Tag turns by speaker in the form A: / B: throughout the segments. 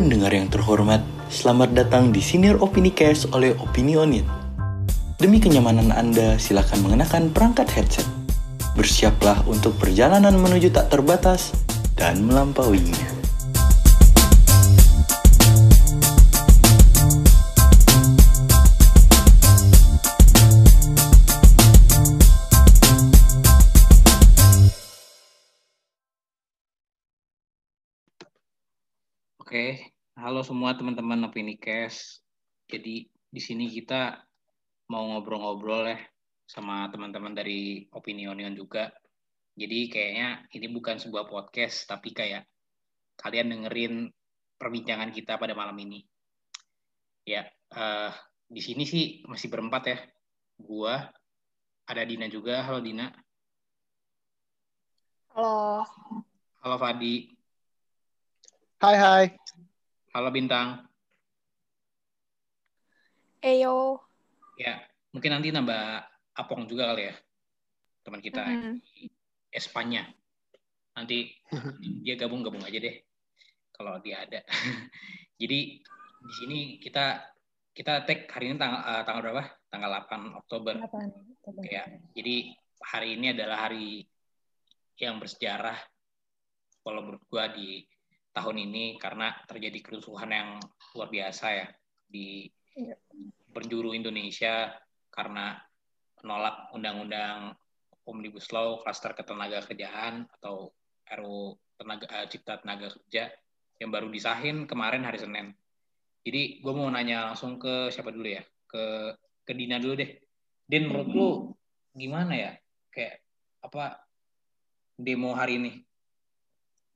A: Pendengar yang terhormat, selamat datang di Senior Opini Cast oleh Opinionit. Demi kenyamanan Anda, silakan mengenakan perangkat headset. Bersiaplah untuk perjalanan menuju tak terbatas dan melampauinya.
B: Oke, halo semua teman-teman Opini Cash. Jadi di sini kita mau ngobrol-ngobrol ya sama teman-teman dari Opinionion juga. Jadi kayaknya ini bukan sebuah podcast, tapi kayak kalian dengerin perbincangan kita pada malam ini. Ya, uh, di sini sih masih berempat ya. Gua, ada Dina juga. Halo Dina.
C: Halo.
B: Halo Fadi.
D: Hai hai.
B: Halo Bintang.
C: Eyo.
B: Ya, mungkin nanti nambah Apong juga kali ya. Teman kita mm -hmm. di Espanya. Nanti dia gabung-gabung aja deh. Kalau dia ada. Jadi di sini kita kita tag hari ini tanggal uh, tanggal berapa? Tanggal 8 Oktober. 8 Oktober. Ya. Jadi hari ini adalah hari yang bersejarah kalau menurut gua di tahun ini karena terjadi kerusuhan yang luar biasa ya di iya. penjuru Indonesia karena menolak undang-undang Omnibus Law Klaster Ketenaga Kerjaan atau RU tenaga, uh, Cipta Tenaga Kerja yang baru disahin kemarin hari Senin. Jadi gue mau nanya langsung ke siapa dulu ya? Ke ke Dina dulu deh. Din menurut lu gimana ya? Kayak apa demo hari ini?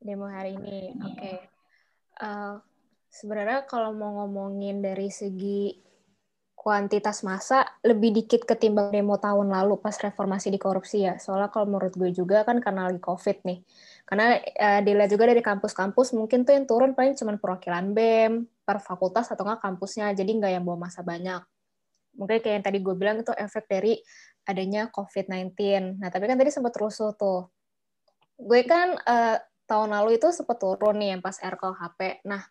C: Demo hari ini. Oke. Okay. Uh, eh, sebenarnya kalau mau ngomongin dari segi kuantitas masa lebih dikit ketimbang demo tahun lalu pas reformasi di korupsi ya. Soalnya kalau menurut gue juga kan karena lagi COVID nih. Karena uh, dilihat juga dari kampus-kampus mungkin tuh yang turun paling cuma perwakilan BEM, per fakultas atau nggak kampusnya. Jadi nggak yang bawa masa banyak. Mungkin kayak yang tadi gue bilang itu efek dari adanya COVID-19. Nah, tapi kan tadi sempat rusuh tuh. Gue kan uh, tahun lalu itu sempat turun nih yang pas RKHP. Nah,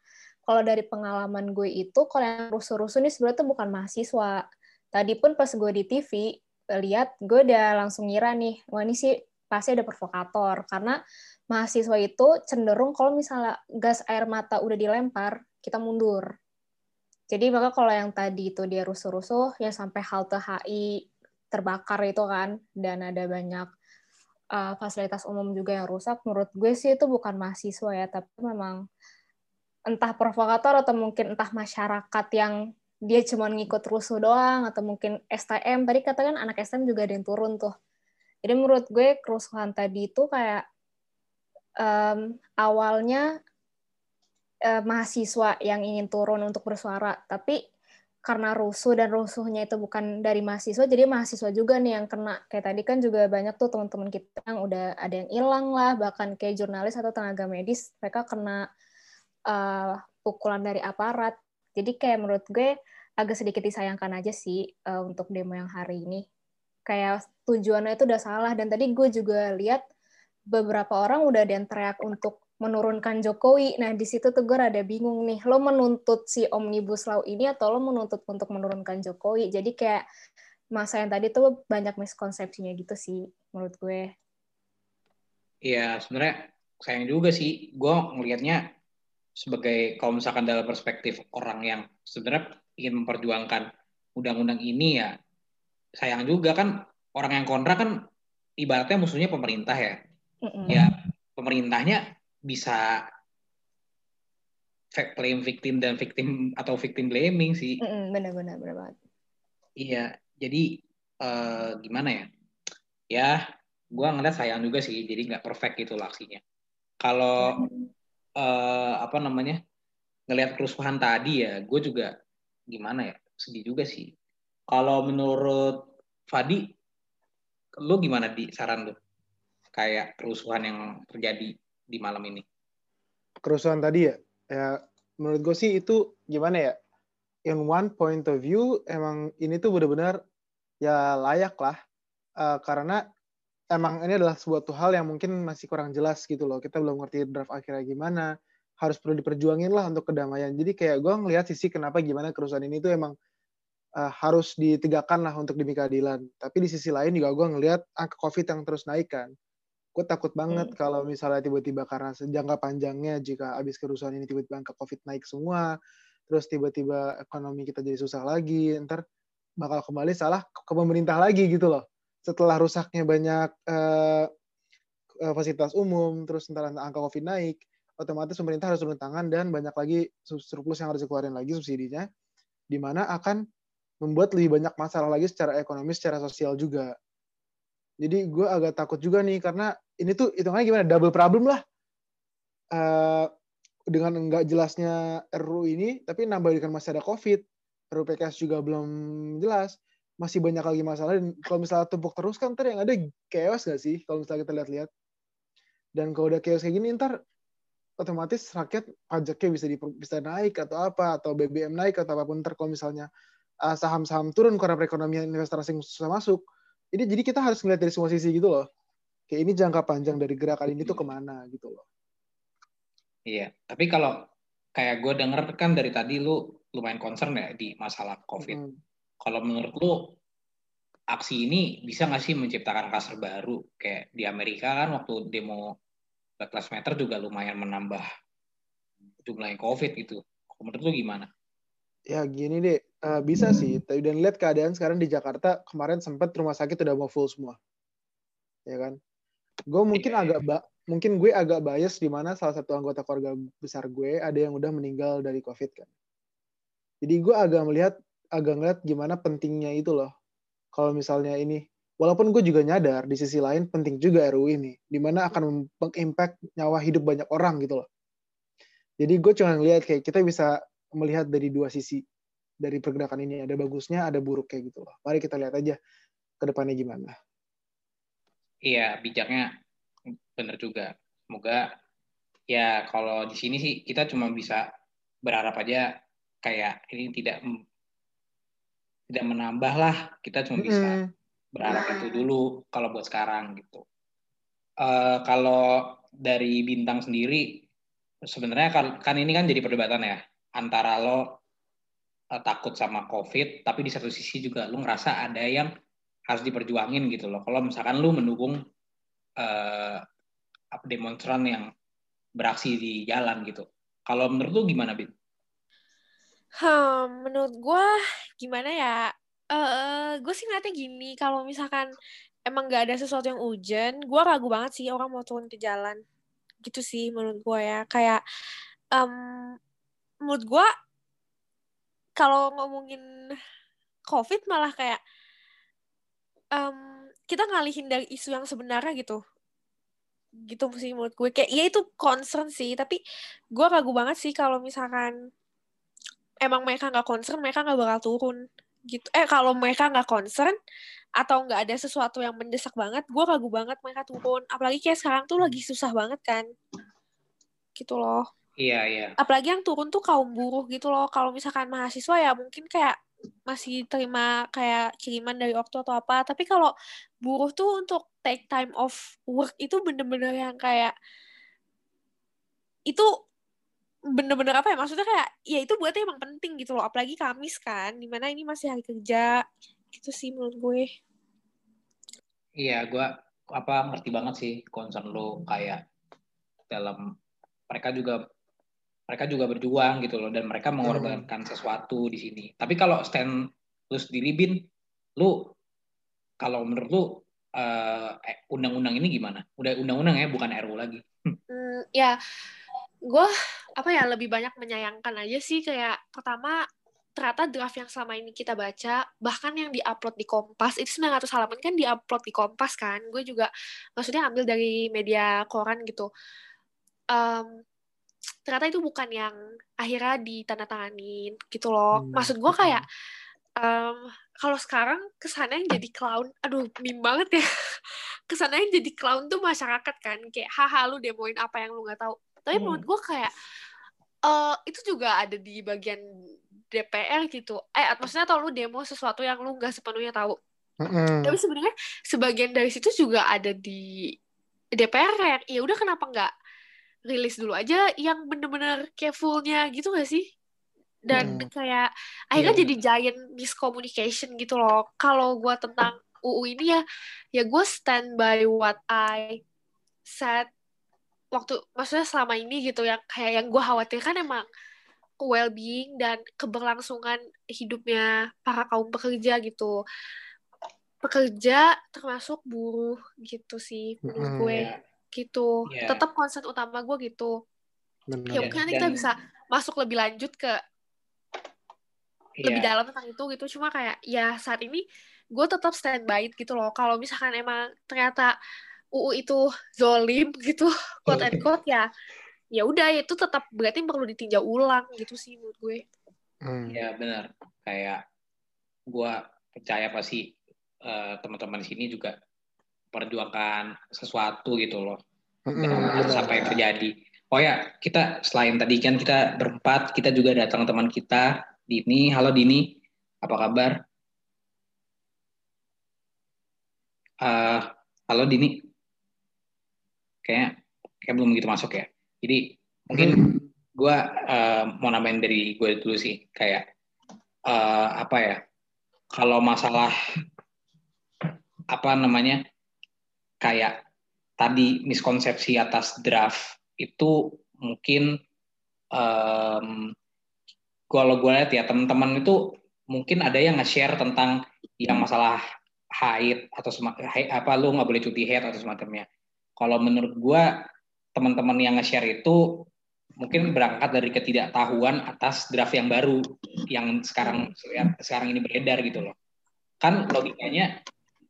C: kalau dari pengalaman gue itu, kalau yang rusuh-rusuh ini sebenarnya tuh bukan mahasiswa. Tadi pun pas gue di TV, lihat gue udah langsung ngira nih, wah ini sih pasti ada provokator. Karena mahasiswa itu cenderung kalau misalnya gas air mata udah dilempar, kita mundur. Jadi maka kalau yang tadi itu dia rusuh-rusuh, ya sampai halte HI terbakar itu kan, dan ada banyak uh, fasilitas umum juga yang rusak, menurut gue sih itu bukan mahasiswa ya, tapi memang entah provokator atau mungkin entah masyarakat yang dia cuma ngikut rusuh doang atau mungkin STM tadi katakan anak STM juga ada yang turun tuh. Jadi menurut gue kerusuhan tadi itu kayak um, awalnya uh, mahasiswa yang ingin turun untuk bersuara tapi karena rusuh dan rusuhnya itu bukan dari mahasiswa, jadi mahasiswa juga nih yang kena. Kayak tadi kan juga banyak tuh teman-teman kita yang udah ada yang hilang lah, bahkan kayak jurnalis atau tenaga medis, mereka kena uh, pukulan dari aparat. Jadi kayak menurut gue agak sedikit disayangkan aja sih uh, untuk demo yang hari ini. Kayak tujuannya itu udah salah, dan tadi gue juga lihat beberapa orang udah ada yang teriak untuk menurunkan Jokowi. Nah, di situ tuh gue rada bingung nih. Lo menuntut si Omnibus Law ini atau lo menuntut untuk menurunkan Jokowi? Jadi kayak masa yang tadi tuh banyak miskonsepsinya gitu sih menurut gue.
B: Iya, sebenarnya sayang juga sih. Gue ngelihatnya sebagai kalau misalkan dalam perspektif orang yang sebenarnya ingin memperjuangkan undang-undang ini ya sayang juga kan orang yang kontra kan ibaratnya musuhnya pemerintah ya. Mm -mm. Ya pemerintahnya bisa blame victim dan victim atau victim blaming sih.
C: Benar-benar benar banget.
B: Iya, jadi uh, gimana ya? Ya, gue ngeliat sayang juga sih, jadi nggak perfect gitu aksinya. Kalau uh, apa namanya ngelihat kerusuhan tadi ya, gue juga gimana ya, sedih juga sih. Kalau menurut Fadi, lu gimana di saran lu? Kayak kerusuhan yang terjadi di malam ini?
D: Kerusuhan tadi ya, ya menurut gue sih itu gimana ya? In one point of view, emang ini tuh benar-benar ya layak lah, uh, karena emang ini adalah sebuah hal yang mungkin masih kurang jelas gitu loh. Kita belum ngerti draft akhirnya gimana, harus perlu diperjuangin lah untuk kedamaian. Jadi kayak gue ngelihat sisi kenapa gimana kerusuhan ini tuh emang uh, harus ditegakkan lah untuk demi keadilan. Tapi di sisi lain juga gue ngelihat angka COVID yang terus naik kan. Gue takut banget hmm. kalau misalnya tiba-tiba karena jangka panjangnya jika habis kerusuhan ini tiba-tiba angka COVID naik semua, terus tiba-tiba ekonomi kita jadi susah lagi, ntar bakal kembali salah ke pemerintah lagi gitu loh. Setelah rusaknya banyak uh, fasilitas umum, terus ntar angka COVID naik, otomatis pemerintah harus turun tangan dan banyak lagi surplus yang harus dikeluarin lagi subsidinya, di mana akan membuat lebih banyak masalah lagi secara ekonomi, secara sosial juga. Jadi gue agak takut juga nih karena ini tuh hitungannya gimana double problem lah. Uh, dengan enggak jelasnya RU ini, tapi nambah dengan masih ada COVID, RUU PKS juga belum jelas, masih banyak lagi masalah. Dan kalau misalnya tumpuk terus kan ntar yang ada chaos gak sih? Kalau misalnya kita lihat-lihat. Dan kalau udah chaos kayak gini, ntar otomatis rakyat pajaknya bisa di, bisa naik atau apa atau BBM naik atau apa pun ntar kalau misalnya uh, saham-saham turun karena perekonomian investor asing susah masuk ini jadi kita harus melihat dari semua sisi gitu loh kayak ini jangka panjang dari gerakan ini tuh ke mana gitu loh
B: iya tapi kalau kayak gue denger kan dari tadi lu lumayan concern ya di masalah covid hmm. kalau menurut lu aksi ini bisa nggak sih menciptakan kasar baru kayak di Amerika kan waktu demo Black Lives Matter juga lumayan menambah jumlah yang COVID gitu. Menurut lu gimana?
D: Ya gini deh, uh, bisa sih. Tapi dan lihat keadaan sekarang di Jakarta kemarin sempat rumah sakit udah mau full semua, ya kan? Gue mungkin yeah. agak ba mungkin gue agak bias di mana salah satu anggota keluarga besar gue ada yang udah meninggal dari COVID kan. Jadi gue agak melihat agak ngeliat gimana pentingnya itu loh. Kalau misalnya ini walaupun gue juga nyadar di sisi lain penting juga RUU ini di mana akan mengimpact nyawa hidup banyak orang gitu loh jadi gue cuma ngeliat kayak kita bisa melihat dari dua sisi dari pergerakan ini ada bagusnya ada buruk kayak gitu loh mari kita lihat aja ke depannya gimana
B: iya bijaknya bener juga. Semoga ya kalau di sini sih kita cuma bisa berharap aja kayak ini tidak tidak menambah lah. Kita cuma bisa mm berharap itu dulu kalau buat sekarang gitu. Uh, kalau dari bintang sendiri sebenarnya kan, kan ini kan jadi perdebatan ya antara lo uh, takut sama covid tapi di satu sisi juga lo ngerasa ada yang harus diperjuangin gitu loh. Kalau misalkan lo mendukung uh, demonstran yang beraksi di jalan gitu. Kalau menurut lo gimana, Bin?
E: Hmm, menurut gue gimana ya? uh, gue sih ngeliatnya gini, kalau misalkan emang gak ada sesuatu yang urgent, gue ragu banget sih orang mau turun ke jalan. Gitu sih menurut gue ya. Kayak, um, menurut gue, kalau ngomongin COVID malah kayak, um, kita ngalihin dari isu yang sebenarnya gitu. Gitu sih menurut gue. Kayak, ya itu concern sih, tapi gue ragu banget sih kalau misalkan emang mereka nggak concern, mereka nggak bakal turun. Gitu. Eh kalau mereka nggak concern atau nggak ada sesuatu yang mendesak banget gue ragu banget mereka turun. Apalagi kayak sekarang tuh lagi susah banget kan. Gitu loh.
B: Iya iya.
E: Apalagi yang turun tuh kaum buruh gitu loh. Kalau misalkan mahasiswa ya mungkin kayak masih terima kayak kiriman dari waktu atau apa. Tapi kalau buruh tuh untuk take time off work itu bener-bener yang kayak itu bener-bener apa ya? Maksudnya kayak ya itu buatnya emang penting gitu loh. Apalagi Kamis kan di mana ini masih hari kerja. Gitu sih menurut gue.
B: Iya gue apa ngerti banget sih concern lo kayak dalam mereka juga mereka juga berjuang gitu loh dan mereka mengorbankan hmm. sesuatu di sini. Tapi kalau stand lu sendiri bin lu kalau menurut lu uh, undang-undang ini gimana? Udah undang-undang ya bukan RU lagi.
E: Hmm, ya gue apa ya lebih banyak menyayangkan aja sih kayak pertama ternyata draft yang selama ini kita baca bahkan yang diupload di Kompas itu 900 halaman kan diupload di Kompas kan? Gue juga maksudnya ambil dari media koran gitu. Um, ternyata itu bukan yang akhirnya ditandatanganin gitu loh hmm. maksud gue kayak um, kalau sekarang kesannya yang jadi clown aduh mim banget ya kesannya yang jadi clown tuh masyarakat kan kayak haha lu demoin apa yang lu nggak tahu tapi hmm. menurut gue kayak uh, itu juga ada di bagian DPR gitu eh maksudnya tau lu demo sesuatu yang lu nggak sepenuhnya tahu hmm. tapi sebenarnya sebagian dari situ juga ada di DPR ya udah kenapa nggak rilis dulu aja yang bener-bener carefulnya gitu gak sih? Dan hmm. kayak akhirnya yeah. jadi giant miscommunication gitu loh. Kalau gue tentang UU ini ya, ya gue stand by what I said waktu maksudnya selama ini gitu yang kayak yang gue khawatirkan emang well-being dan keberlangsungan hidupnya para kaum pekerja gitu pekerja termasuk buruh gitu sih menurut mm, gue yeah. Gitu yeah. tetap konsep utama gue gitu Benar. ya mungkin nanti kita bisa masuk lebih lanjut ke yeah. lebih dalam tentang itu gitu cuma kayak ya saat ini gue tetap stand by it gitu loh kalau misalkan emang ternyata UU itu zolim gitu quote and quote ya ya udah itu tetap berarti perlu ditinjau ulang gitu sih menurut gue
B: hmm. ya benar kayak gue percaya pasti uh, teman-teman di sini juga perjuangkan sesuatu gitu loh mm-hmm. atas apa yang terjadi. Oh ya, kita selain tadi kan kita berempat, kita juga datang teman kita Dini. Halo Dini, apa kabar? Uh, halo Dini. Kayak kayak belum begitu masuk ya. Jadi mungkin mm-hmm. gue uh, mau namain dari gue dulu sih kayak uh, apa ya? Kalau masalah apa namanya kayak tadi miskonsepsi atas draft itu mungkin um, kalau gue lihat ya teman-teman itu mungkin ada yang nge-share tentang yang masalah haid atau haid, apa lu nggak boleh cuti haid atau semacamnya. Kalau menurut gue teman-teman yang nge-share itu mungkin berangkat dari ketidaktahuan atas draft yang baru yang sekarang sekarang ini beredar gitu loh. Kan logikanya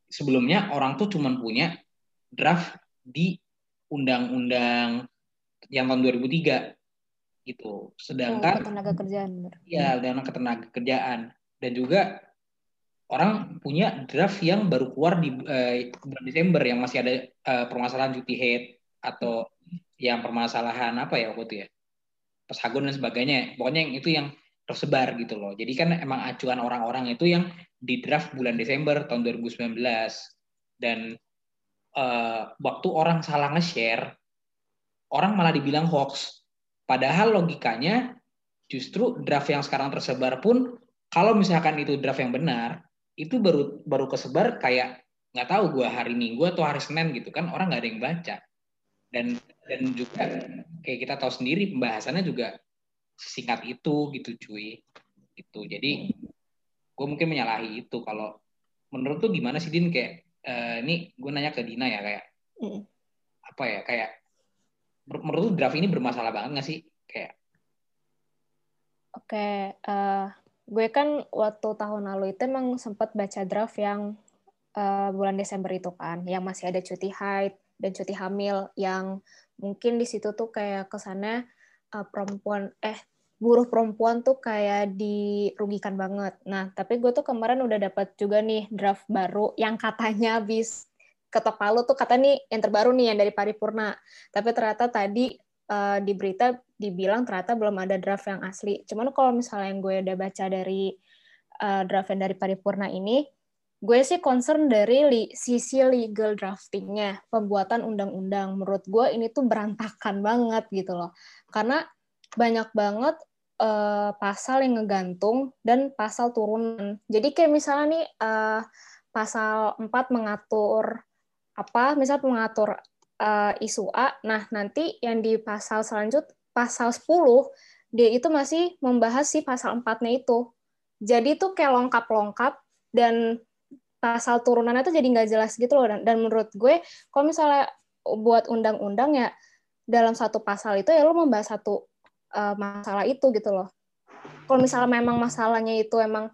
B: sebelumnya orang tuh cuma punya draft di undang-undang yang tahun 2003 gitu. Sedangkan
C: oh, tenaga kerjaan.
B: Iya, undang-undang ketenaga kerjaan. Dan juga orang punya draft yang baru keluar di uh, bulan Desember yang masih ada uh, permasalahan cuti head atau yang permasalahan apa ya waktu itu ya? Pesagon dan sebagainya. Pokoknya yang itu yang tersebar gitu loh. Jadi kan emang acuan orang-orang itu yang di draft bulan Desember tahun 2019 dan uh, waktu orang salah nge-share orang malah dibilang hoax. Padahal logikanya justru draft yang sekarang tersebar pun kalau misalkan itu draft yang benar itu baru baru kesebar kayak nggak tahu gue hari Minggu atau hari Senin gitu kan orang nggak ada yang baca. Dan dan juga kayak kita tahu sendiri pembahasannya juga singkat itu gitu cuy. Itu jadi gue mungkin menyalahi itu. Kalau menurut tuh gimana sih Din? Kayak uh, ini gue nanya ke Dina ya kayak mm. apa ya kayak menurut draft ini bermasalah banget gak sih kayak
C: oke okay, uh, eh, gue kan waktu tahun lalu itu emang sempat baca draft yang uh, bulan Desember itu kan yang masih ada cuti haid dan cuti hamil yang mungkin di situ tuh kayak kesannya uh, perempuan eh buruh perempuan tuh kayak dirugikan banget. Nah, tapi gue tuh kemarin udah dapat juga nih draft baru yang katanya habis ketok palu tuh kata nih yang terbaru nih yang dari paripurna. Tapi ternyata tadi uh, di berita dibilang ternyata belum ada draft yang asli. Cuman kalau misalnya yang gue udah baca dari uh, draft yang dari paripurna ini, gue sih concern dari li, sisi legal draftingnya, pembuatan undang-undang. Menurut gue ini tuh berantakan banget gitu loh. Karena banyak banget uh, pasal yang ngegantung dan pasal turunan. Jadi kayak misalnya nih uh, pasal 4 mengatur apa, misal mengatur uh, isu A, nah nanti yang di pasal selanjut pasal 10 dia itu masih membahas si pasal 4-nya itu. Jadi itu kayak lengkap-lengkap dan pasal turunannya itu jadi nggak jelas gitu loh. Dan, dan menurut gue, kalau misalnya buat undang-undang ya dalam satu pasal itu ya lo membahas satu uh, masalah itu gitu loh. Kalau misalnya memang masalahnya itu emang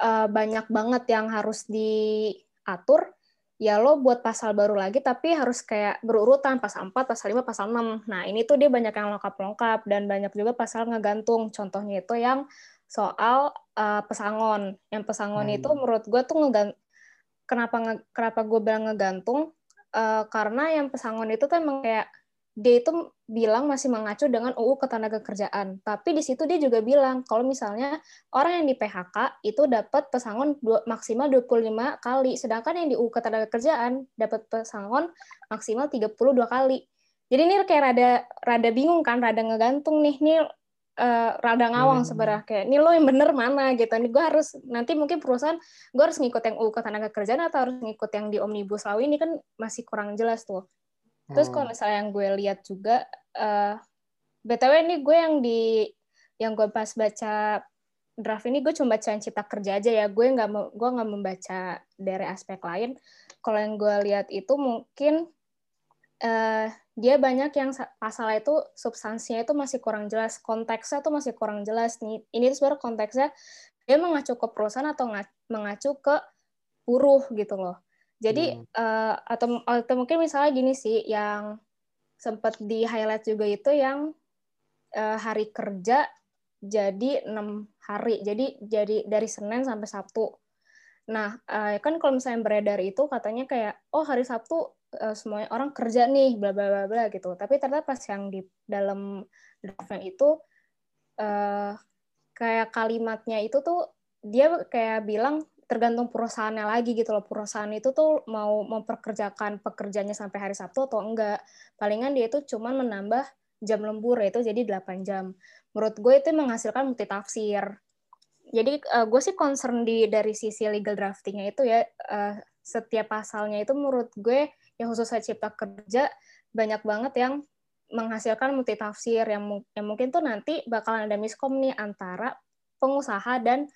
C: uh, banyak banget yang harus diatur, ya lo buat pasal baru lagi tapi harus kayak berurutan pasal 4, pasal 5, pasal 6. Nah, ini tuh dia banyak yang lengkap-lengkap dan banyak juga pasal ngegantung. Contohnya itu yang soal uh, pesangon. Yang pesangon hmm. itu menurut gue tuh ngegant kenapa nge kenapa gue bilang ngegantung uh, karena yang pesangon itu tuh emang kayak dia itu bilang masih mengacu dengan UU Ketenagakerjaan. Tapi di situ dia juga bilang kalau misalnya orang yang di PHK itu dapat pesangon dua, maksimal 25 kali, sedangkan yang di UU Ketenagakerjaan dapat pesangon maksimal 32 kali. jadi ini kayak rada rada bingung kan rada ngegantung nih nih uh, rada ngawang hmm. sebenarnya kayak ini lo yang bener mana gitu nih gue harus nanti mungkin perusahaan gue harus ngikut yang UU tenaga kerjaan atau harus ngikut yang di omnibus law ini kan masih kurang jelas tuh terus kalau hmm. misalnya yang gue lihat juga uh, btw ini gue yang di yang gue pas baca draft ini gue cuma baca yang cipta kerja aja ya. Gue nggak gue nggak membaca dari aspek lain. Kalau yang gue lihat itu mungkin uh, dia banyak yang pasal itu substansinya itu masih kurang jelas konteksnya itu masih kurang jelas nih. Ini tuh sebenarnya konteksnya dia mengacu ke perusahaan atau mengacu ke buruh gitu loh jadi hmm. uh, atau atau mungkin misalnya gini sih yang sempat di highlight juga itu yang uh, hari kerja jadi enam hari. Jadi jadi dari Senin sampai Sabtu. Nah, uh, kan kalau misalnya beredar itu katanya kayak oh hari Sabtu uh, semuanya orang kerja nih bla bla bla bla gitu. Tapi ternyata pas yang di dalam draftnya itu uh, kayak kalimatnya itu tuh dia kayak bilang tergantung perusahaannya lagi gitu loh. Perusahaan itu tuh mau memperkerjakan pekerjanya sampai hari Sabtu atau enggak. Palingan dia itu cuma menambah jam lembur itu jadi 8 jam. Menurut gue itu menghasilkan multitafsir. Jadi uh, gue sih concern di dari sisi legal draftingnya itu ya uh, setiap pasalnya itu menurut gue yang khususnya cipta kerja banyak banget yang menghasilkan multitafsir yang, yang mungkin tuh nanti bakalan ada miskom nih antara pengusaha dan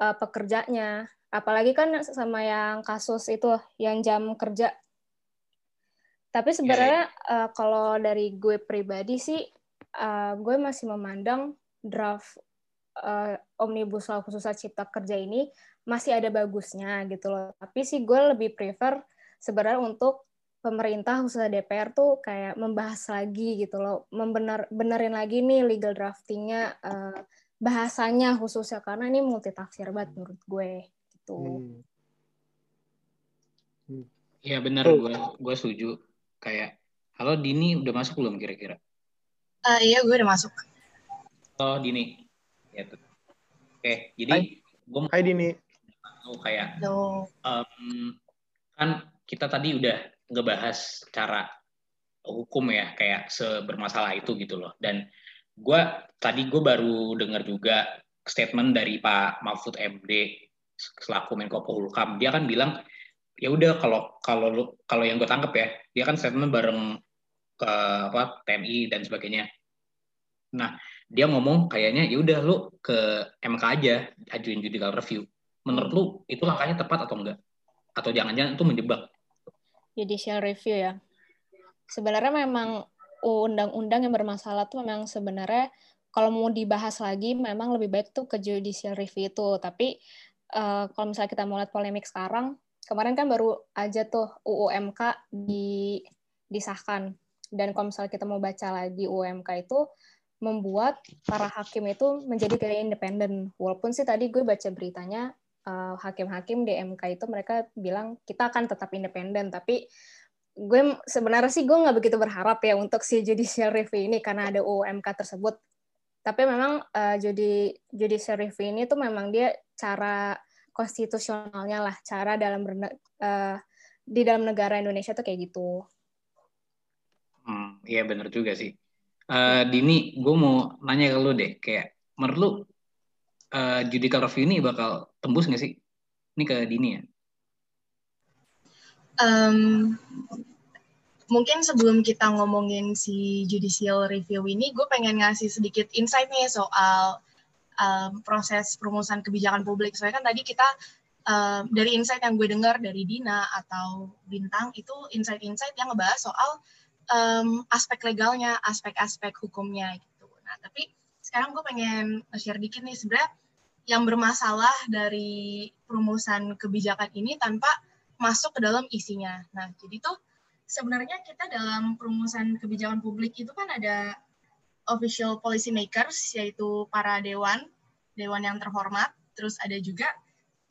C: uh, pekerjanya. Apalagi kan sama yang kasus itu yang jam kerja tapi iya, sebenarnya yeah, yeah. uh, kalau dari gue pribadi sih, uh, gue masih memandang draft uh, omnibus law khususnya cipta kerja ini masih ada bagusnya gitu loh. Tapi sih gue lebih prefer sebenarnya untuk pemerintah khususnya DPR tuh kayak membahas lagi gitu loh, membener benerin lagi nih legal draftingnya uh, bahasanya khususnya karena ini multitafsir banget menurut gue gitu. Hmm.
B: Hmm. Iya benar, gue gue setuju kayak halo Dini udah masuk belum kira-kira?
F: Uh, iya gue udah masuk.
B: Oh Dini, ya tuh. Oke, jadi gue
D: mau. Hai Dini.
B: Tahu kayak, um, kan kita tadi udah ngebahas cara hukum ya kayak sebermasalah itu gitu loh. Dan gue tadi gue baru dengar juga statement dari Pak Mahfud MD selaku Menko Polhukam. Dia kan bilang ya udah kalau kalau kalau yang gue tangkap ya dia kan statement bareng ke apa TNI dan sebagainya. Nah dia ngomong kayaknya ya udah lu ke MK aja ajuin judicial review. Menurut lu itu langkahnya tepat atau enggak? Atau jangan-jangan itu menjebak?
C: Judicial review ya. Sebenarnya memang undang-undang yang bermasalah tuh memang sebenarnya kalau mau dibahas lagi memang lebih baik tuh ke judicial review itu tapi uh, kalau misalnya kita mau lihat polemik sekarang kemarin kan baru aja tuh UUMK di, disahkan. Dan kalau misalnya kita mau baca lagi UUMK itu membuat para hakim itu menjadi kayak independen. Walaupun sih tadi gue baca beritanya hakim hakim-hakim di MK itu mereka bilang kita akan tetap independen, tapi gue sebenarnya sih gue nggak begitu berharap ya untuk si judicial review ini karena ada UUMK tersebut. Tapi memang uh, judi judicial review ini tuh memang dia cara konstitusionalnya lah cara dalam uh, di dalam negara Indonesia tuh kayak gitu.
B: Hmm, iya bener juga sih. Uh, Dini, gue mau nanya ke lu deh, kayak menurut uh, judicial review ini bakal tembus nggak sih? Ini ke Dini ya?
F: Um, mungkin sebelum kita ngomongin si judicial review ini, gue pengen ngasih sedikit insight nih soal um, proses perumusan kebijakan publik. Soalnya kan tadi kita um, dari insight yang gue dengar dari Dina atau Bintang itu insight-insight yang ngebahas soal um, aspek legalnya, aspek-aspek hukumnya gitu. Nah, tapi sekarang gue pengen share dikit nih sebenarnya yang bermasalah dari perumusan kebijakan ini tanpa masuk ke dalam isinya. Nah, jadi tuh sebenarnya kita dalam perumusan kebijakan publik itu kan ada official policy makers yaitu para dewan, dewan yang terhormat, terus ada juga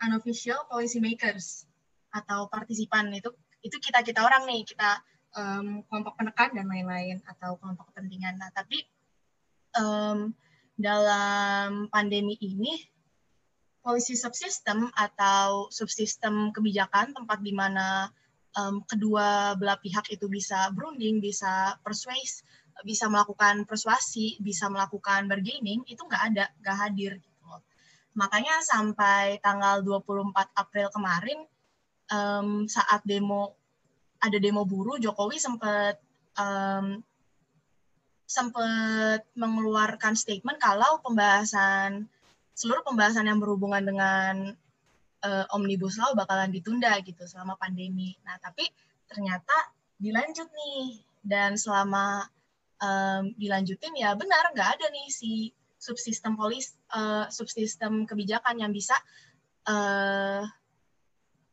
F: unofficial policy makers atau partisipan itu itu kita kita orang nih kita um, kelompok penekan dan lain-lain atau kelompok kepentingan. Nah tapi um, dalam pandemi ini policy subsystem atau subsistem kebijakan tempat di mana um, kedua belah pihak itu bisa berunding, bisa persuase, bisa melakukan persuasi, bisa melakukan bargaining, itu nggak ada, nggak hadir. Gitu Makanya sampai tanggal 24 April kemarin, um, saat demo ada demo buruh, Jokowi sempat um, sempat mengeluarkan statement kalau pembahasan seluruh pembahasan yang berhubungan dengan uh, omnibus law bakalan ditunda gitu selama pandemi. Nah, tapi ternyata dilanjut nih dan selama um, dilanjutin ya benar nggak ada nih si subsistem polis uh, subsistem kebijakan yang bisa uh,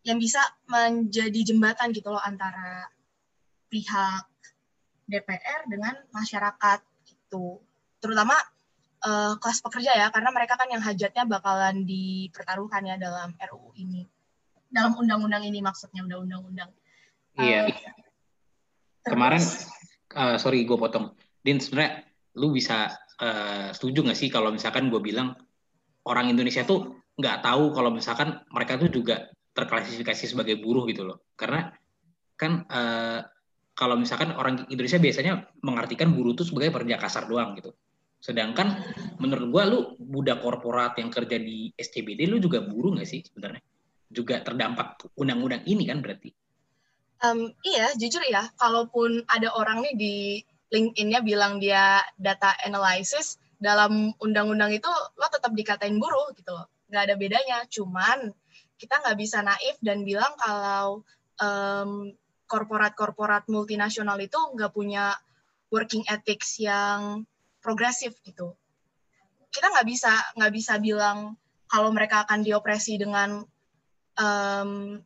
F: yang bisa menjadi jembatan gitu loh antara pihak DPR dengan masyarakat gitu terutama uh, kelas pekerja ya, karena mereka kan yang hajatnya bakalan dipertaruhkan ya dalam RUU ini, dalam undang-undang ini maksudnya undang-undang.
B: Iya. Uh, Kemarin, uh, sorry gue potong, Din sebenarnya lu bisa uh, setuju nggak sih kalau misalkan gue bilang orang Indonesia tuh nggak tahu kalau misalkan mereka tuh juga terklasifikasi sebagai buruh gitu loh, karena kan uh, kalau misalkan orang Indonesia biasanya mengartikan buruh itu sebagai pekerja kasar doang gitu. Sedangkan menurut gua lu budak korporat yang kerja di SCBD lu juga buruh nggak sih sebenarnya? Juga terdampak undang-undang ini kan berarti?
F: Um, iya, jujur ya, kalaupun ada orang nih di LinkedIn-nya bilang dia data analysis, dalam undang-undang itu lo tetap dikatain buruh gitu loh. Nggak ada bedanya, cuman kita nggak bisa naif dan bilang kalau um, korporat-korporat multinasional itu nggak punya working ethics yang progresif gitu. Kita nggak bisa nggak bisa bilang kalau mereka akan diopresi dengan um,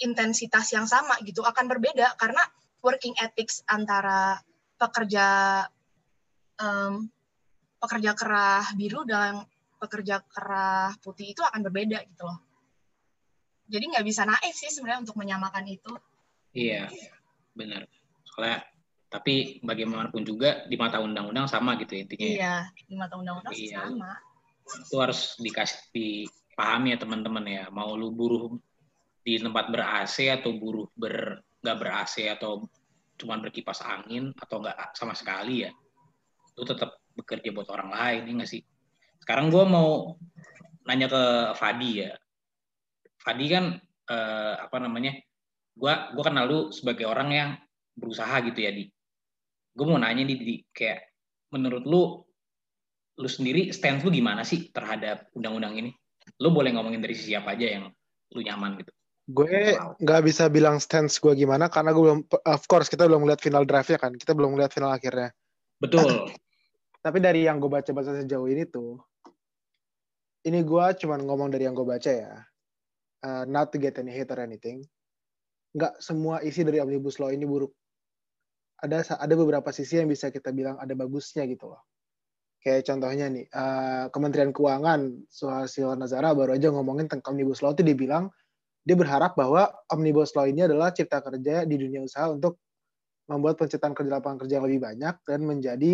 F: intensitas yang sama gitu akan berbeda karena working ethics antara pekerja um, pekerja kerah biru dan pekerja kerah putih itu akan berbeda gitu loh. Jadi nggak bisa naif sih sebenarnya untuk menyamakan itu.
B: Iya, benar. Soalnya tapi bagaimanapun juga di mata undang-undang sama gitu intinya.
F: Ya. Iya, di mata undang-undang iya. sama.
B: Itu harus dikasih dipahami ya teman-teman ya. Mau lu buruh di tempat ber AC atau buruh ber nggak ber AC atau cuma berkipas angin atau nggak sama sekali ya, lu tetap bekerja buat orang lain ya nggak sih? Sekarang gue mau nanya ke Fadi ya. Fadi kan eh, apa namanya? Gue gua kenal lu sebagai orang yang berusaha gitu ya di gue mau nanya nih di kayak menurut lu lu sendiri stand lu gimana sih terhadap undang-undang ini? Lu boleh ngomongin dari sisi apa aja yang lu nyaman gitu.
D: Gue nggak bisa bilang stance gue gimana karena gue belum, of course kita belum melihat final draftnya kan, kita belum melihat final akhirnya.
B: Betul.
D: Tapi dari yang gue baca-baca sejauh ini tuh, ini gue cuma ngomong dari yang gue baca ya, uh, not to get any hate or anything. Nggak semua isi dari omnibus law ini buruk ada ada beberapa sisi yang bisa kita bilang ada bagusnya gitu loh. Kayak contohnya nih, uh, Kementerian Keuangan, Suhasil Nazara baru aja ngomongin tentang Omnibus Law itu dia bilang, dia berharap bahwa Omnibus Law ini adalah cipta kerja di dunia usaha untuk membuat penciptaan kerja lapangan kerja yang lebih banyak dan menjadi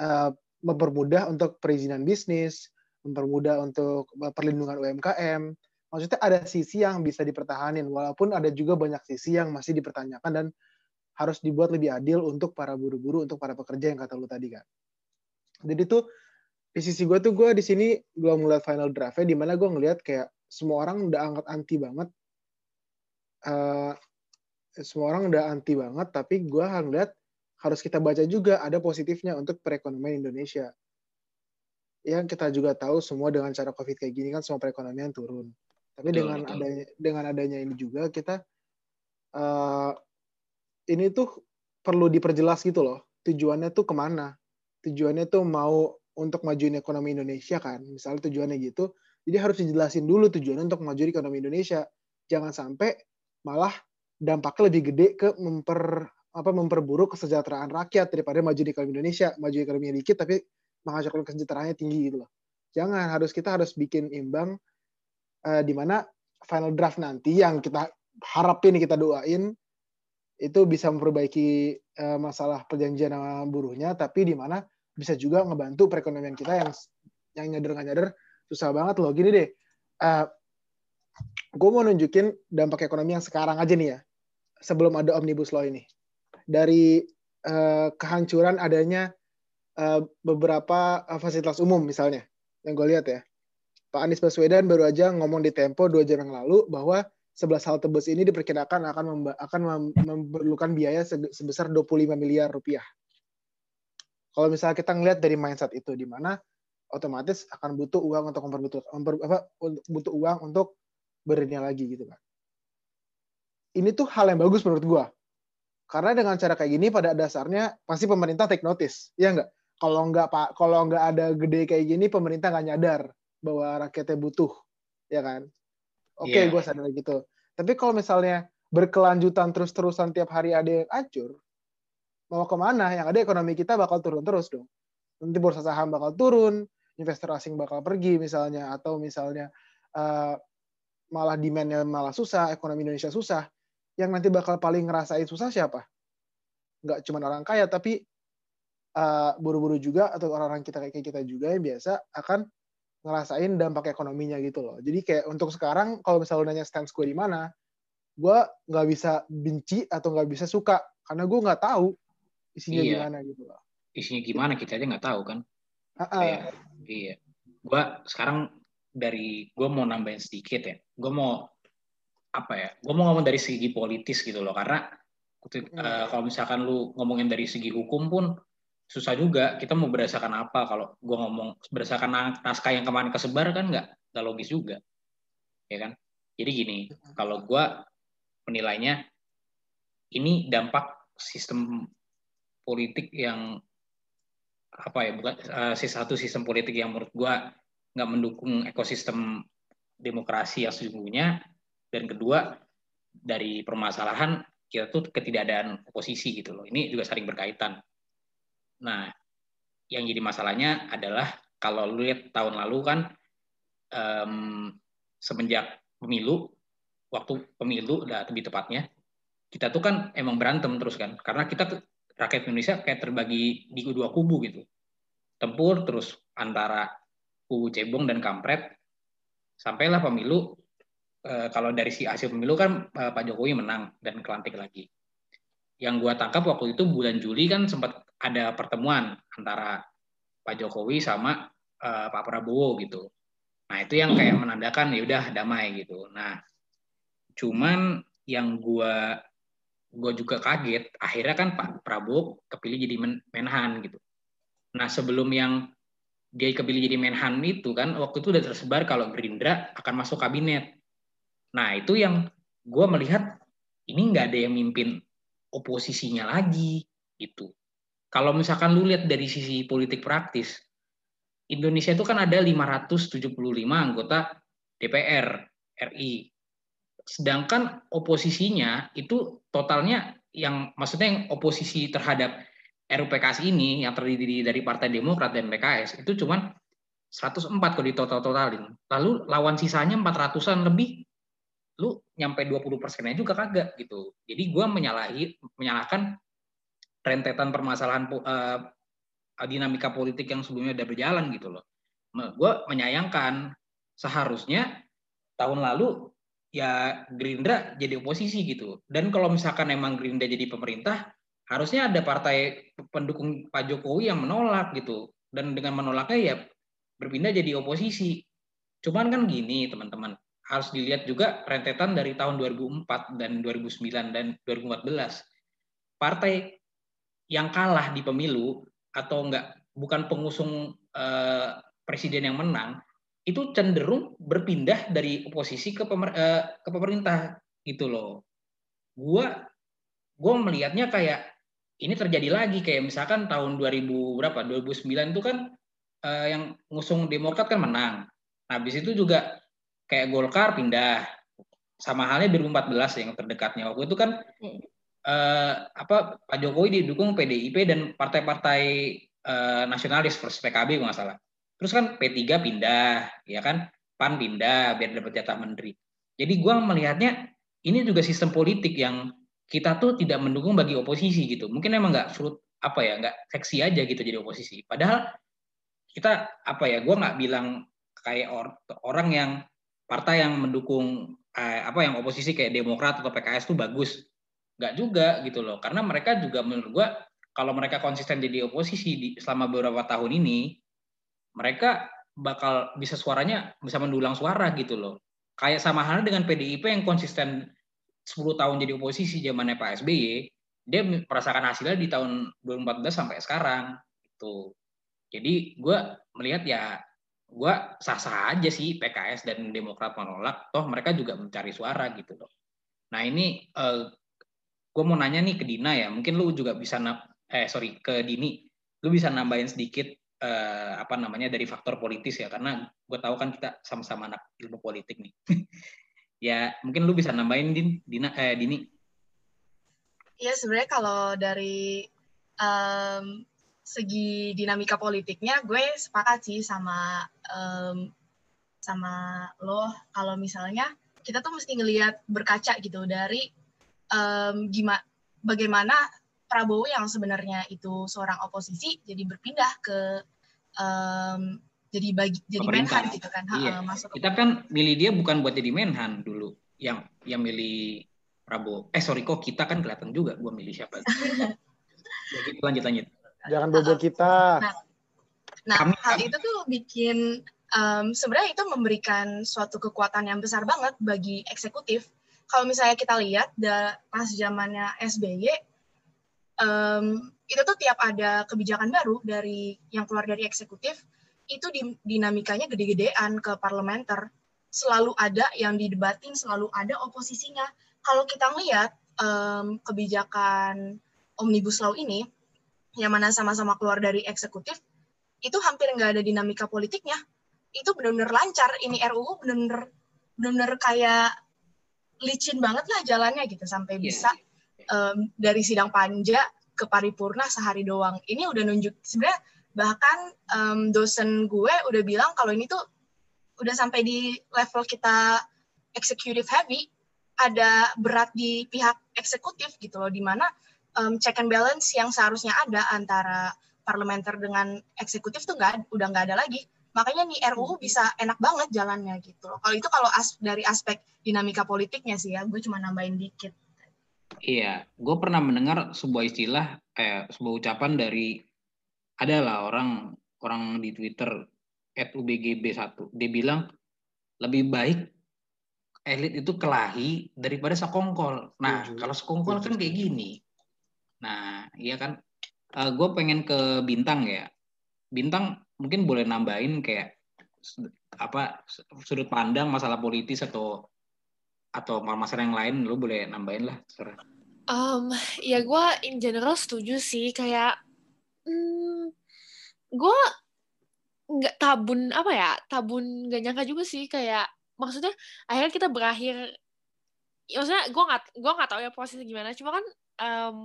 D: uh, mempermudah untuk perizinan bisnis, mempermudah untuk perlindungan UMKM. Maksudnya ada sisi yang bisa dipertahanin, walaupun ada juga banyak sisi yang masih dipertanyakan dan harus dibuat lebih adil untuk para buru-buru, untuk para pekerja yang kata lu tadi kan. Jadi tuh di sisi gue tuh gue di sini gue ngeliat final draftnya di mana gue ngeliat kayak semua orang udah angkat anti banget. Uh, semua orang udah anti banget, tapi gue ngeliat harus kita baca juga ada positifnya untuk perekonomian Indonesia. Yang kita juga tahu semua dengan cara COVID kayak gini kan semua perekonomian turun. Tapi betul, dengan betul. adanya dengan adanya ini juga kita uh, ini tuh perlu diperjelas gitu loh. Tujuannya tuh ke mana? Tujuannya tuh mau untuk majuin ekonomi Indonesia kan. Misalnya tujuannya gitu. Jadi harus dijelasin dulu tujuannya untuk majuin ekonomi Indonesia. Jangan sampai malah dampaknya lebih gede ke memper apa memperburuk kesejahteraan rakyat daripada maju di ekonomi Indonesia, maju ekonominya dikit tapi menghasilkan kesejahteraannya tinggi gitu loh. Jangan harus kita harus bikin imbang uh, di mana final draft nanti yang kita harapin kita doain itu bisa memperbaiki uh, masalah perjanjian sama buruhnya, tapi di mana bisa juga ngebantu perekonomian kita yang yang nyadar nggak nyadar susah banget loh. Gini deh, uh, gue mau nunjukin dampak ekonomi yang sekarang aja nih ya, sebelum ada omnibus law ini. Dari uh, kehancuran adanya uh, beberapa fasilitas umum misalnya, yang gue lihat ya. Pak Anies Baswedan baru aja ngomong di Tempo dua jam yang lalu bahwa 11 halte bus ini diperkirakan akan akan memerlukan biaya sebesar 25 miliar rupiah. Kalau misalnya kita ngelihat dari mindset itu di mana otomatis akan butuh uang untuk memperbutuh apa butuh uang untuk bernia lagi gitu kan. Ini tuh hal yang bagus menurut gua. Karena dengan cara kayak gini pada dasarnya pasti pemerintah take notice, ya enggak? Kalau enggak Pak, kalau enggak ada gede kayak gini pemerintah nggak nyadar bahwa rakyatnya butuh, ya kan? Oke, okay, iya. yeah. gue sadar gitu. Tapi kalau misalnya berkelanjutan terus-terusan tiap hari ada yang hancur, mau ke mana? Yang ada ekonomi kita bakal turun terus dong. Nanti bursa saham bakal turun, investor asing bakal pergi misalnya atau misalnya uh, malah demandnya malah susah ekonomi Indonesia susah yang nanti bakal paling ngerasain susah siapa nggak cuma orang kaya tapi uh, buru-buru juga atau orang-orang kita kayak kita juga yang biasa akan ngerasain dampak ekonominya gitu loh jadi kayak untuk sekarang kalau misalnya nanya stance gue di mana gue nggak bisa benci atau nggak bisa suka karena gue nggak tahu isinya iya. gimana gitu loh
B: isinya gimana kita aja nggak tahu kan uh -uh. Kayak, Iya. Gua sekarang dari gue mau nambahin sedikit ya. Gue mau apa ya? Gue mau ngomong dari segi politis gitu loh. Karena hmm. uh, kalau misalkan lu ngomongin dari segi hukum pun susah juga. Kita mau berdasarkan apa? Kalau gue ngomong berdasarkan naskah yang kemarin kesebar kan nggak nggak logis juga, ya kan? Jadi gini, kalau gue menilainya ini dampak sistem politik yang apa ya bukan uh, satu sistem politik yang menurut gua nggak mendukung ekosistem demokrasi yang sesungguhnya dan kedua dari permasalahan kita tuh ketidakadaan oposisi gitu loh ini juga saling berkaitan nah yang jadi masalahnya adalah kalau lu lihat tahun lalu kan um, semenjak pemilu waktu pemilu udah lebih tepatnya kita tuh kan emang berantem terus kan karena kita rakyat Indonesia kayak terbagi di dua kubu gitu. Tempur terus antara kubu cebong dan kampret. Sampailah pemilu e, kalau dari si hasil pemilu kan e, Pak Jokowi menang dan kelantik lagi. Yang gua tangkap waktu itu bulan Juli kan sempat ada pertemuan antara Pak Jokowi sama e, Pak Prabowo gitu. Nah, itu yang kayak menandakan ya udah damai gitu. Nah, cuman yang gua gue juga kaget akhirnya kan Pak Prabowo kepilih jadi men menhan gitu nah sebelum yang dia kepilih jadi menhan itu kan waktu itu udah tersebar kalau Gerindra akan masuk kabinet nah itu yang gue melihat ini nggak ada yang mimpin oposisinya lagi itu kalau misalkan lu lihat dari sisi politik praktis Indonesia itu kan ada 575 anggota DPR RI Sedangkan oposisinya itu totalnya yang maksudnya yang oposisi terhadap RUPKS ini yang terdiri dari Partai Demokrat dan PKS itu cuma 104 kalau ditotal-totalin. Lalu lawan sisanya 400-an lebih lu nyampe 20 persennya juga kagak gitu. Jadi gue menyalahi menyalahkan rentetan permasalahan uh, dinamika politik yang sebelumnya udah berjalan gitu loh. Gue menyayangkan seharusnya tahun lalu ya Gerindra jadi oposisi gitu. Dan kalau misalkan emang Gerindra jadi pemerintah, harusnya ada partai pendukung Pak Jokowi yang menolak gitu. Dan dengan menolaknya ya berpindah jadi oposisi. Cuman kan gini teman-teman, harus dilihat juga rentetan dari tahun 2004 dan 2009 dan 2014. Partai yang kalah di pemilu atau enggak bukan pengusung eh, presiden yang menang itu cenderung berpindah dari oposisi ke, pemer, uh, ke pemerintah gitu loh. Gua gua melihatnya kayak ini terjadi lagi kayak misalkan tahun 2000 berapa 2009 itu kan uh, yang ngusung Demokrat kan menang. Nah, habis itu juga kayak Golkar pindah. Sama halnya 2014 yang terdekatnya waktu itu kan uh, apa Pak Jokowi didukung PDIP dan partai-partai uh, nasionalis versus PKB nggak salah. Terus kan P3 pindah, ya kan? PAN pindah biar dapat jatah menteri. Jadi gua melihatnya ini juga sistem politik yang kita tuh tidak mendukung bagi oposisi gitu. Mungkin emang nggak fruit apa ya, nggak seksi aja gitu jadi oposisi. Padahal kita apa ya, gua nggak bilang kayak or, orang yang partai yang mendukung eh, apa yang oposisi kayak Demokrat atau PKS itu bagus. Nggak juga gitu loh. Karena mereka juga menurut gua kalau mereka konsisten jadi oposisi di, selama beberapa tahun ini, mereka bakal bisa suaranya bisa mendulang suara gitu loh. Kayak sama halnya dengan PDIP yang konsisten 10 tahun jadi oposisi zamannya Pak SBY, dia merasakan hasilnya di tahun 2014 sampai sekarang gitu. Jadi gue melihat ya gue sah-sah aja sih PKS dan Demokrat menolak, toh mereka juga mencari suara gitu loh. Nah ini uh, gue mau nanya nih ke Dina ya, mungkin lu juga bisa eh sorry ke Dini, lu bisa nambahin sedikit uh, apa namanya dari faktor politis ya, karena gue tahu kan kita sama-sama anak ilmu politik nih. ya mungkin lu bisa nambahin Din, Dina, eh Dini.
F: Iya sebenarnya kalau dari um, segi dinamika politiknya gue sepakat sih sama um, sama lo kalau misalnya kita tuh mesti ngelihat berkaca gitu dari um, gimana bagaimana Prabowo yang sebenarnya itu seorang oposisi jadi berpindah ke um, jadi bagi jadi menhan gitu kan?
B: Iya. masuk kita kan milih dia bukan buat jadi menhan dulu. Yang yang milih Prabowo. Eh sorry kok kita kan kelihatan juga gue milih siapa. Jadi lanjut lanjut.
D: Jangan bobo kita.
F: Nah, nah hal itu tuh bikin um, sebenarnya itu memberikan suatu kekuatan yang besar banget bagi eksekutif. Kalau misalnya kita lihat da, pas zamannya SBY, um, itu tuh tiap ada kebijakan baru dari yang keluar dari eksekutif, itu di, dinamikanya gede-gedean ke parlementer. Selalu ada yang didebatin, selalu ada oposisinya. Kalau kita lihat um, kebijakan omnibus law ini, yang mana sama-sama keluar dari eksekutif, itu hampir nggak ada dinamika politiknya. Itu benar-benar lancar. Ini RUU benar-benar benar kayak licin banget lah jalannya gitu sampai yeah. bisa um, dari sidang panja ke paripurna sehari doang. Ini udah nunjuk sebenarnya bahkan um, dosen gue udah bilang kalau ini tuh udah sampai di level kita executive heavy ada berat di pihak eksekutif gitu loh di mana um, check and balance yang seharusnya ada antara parlementer dengan eksekutif tuh nggak udah nggak ada lagi makanya nih RUU hmm. bisa enak banget jalannya gitu loh kalau itu kalau as dari aspek dinamika politiknya sih ya gue cuma nambahin dikit
B: iya gue pernah mendengar sebuah istilah eh sebuah ucapan dari adalah orang orang di Twitter @ubgb1 dia bilang lebih baik elit itu kelahi daripada sekongkol. Nah, kalau sekongkol kan kayak gini. Nah, iya kan. Uh, eh, gue pengen ke bintang ya. Bintang mungkin boleh nambahin kayak apa sudut pandang masalah politis atau atau masalah yang lain lu boleh nambahin lah
E: Um, ya gue in general setuju sih kayak hmm, gue nggak tabun apa ya tabun gak nyangka juga sih kayak maksudnya akhirnya kita berakhir ya, maksudnya gue nggak gue nggak tahu ya posisi gimana cuma kan um,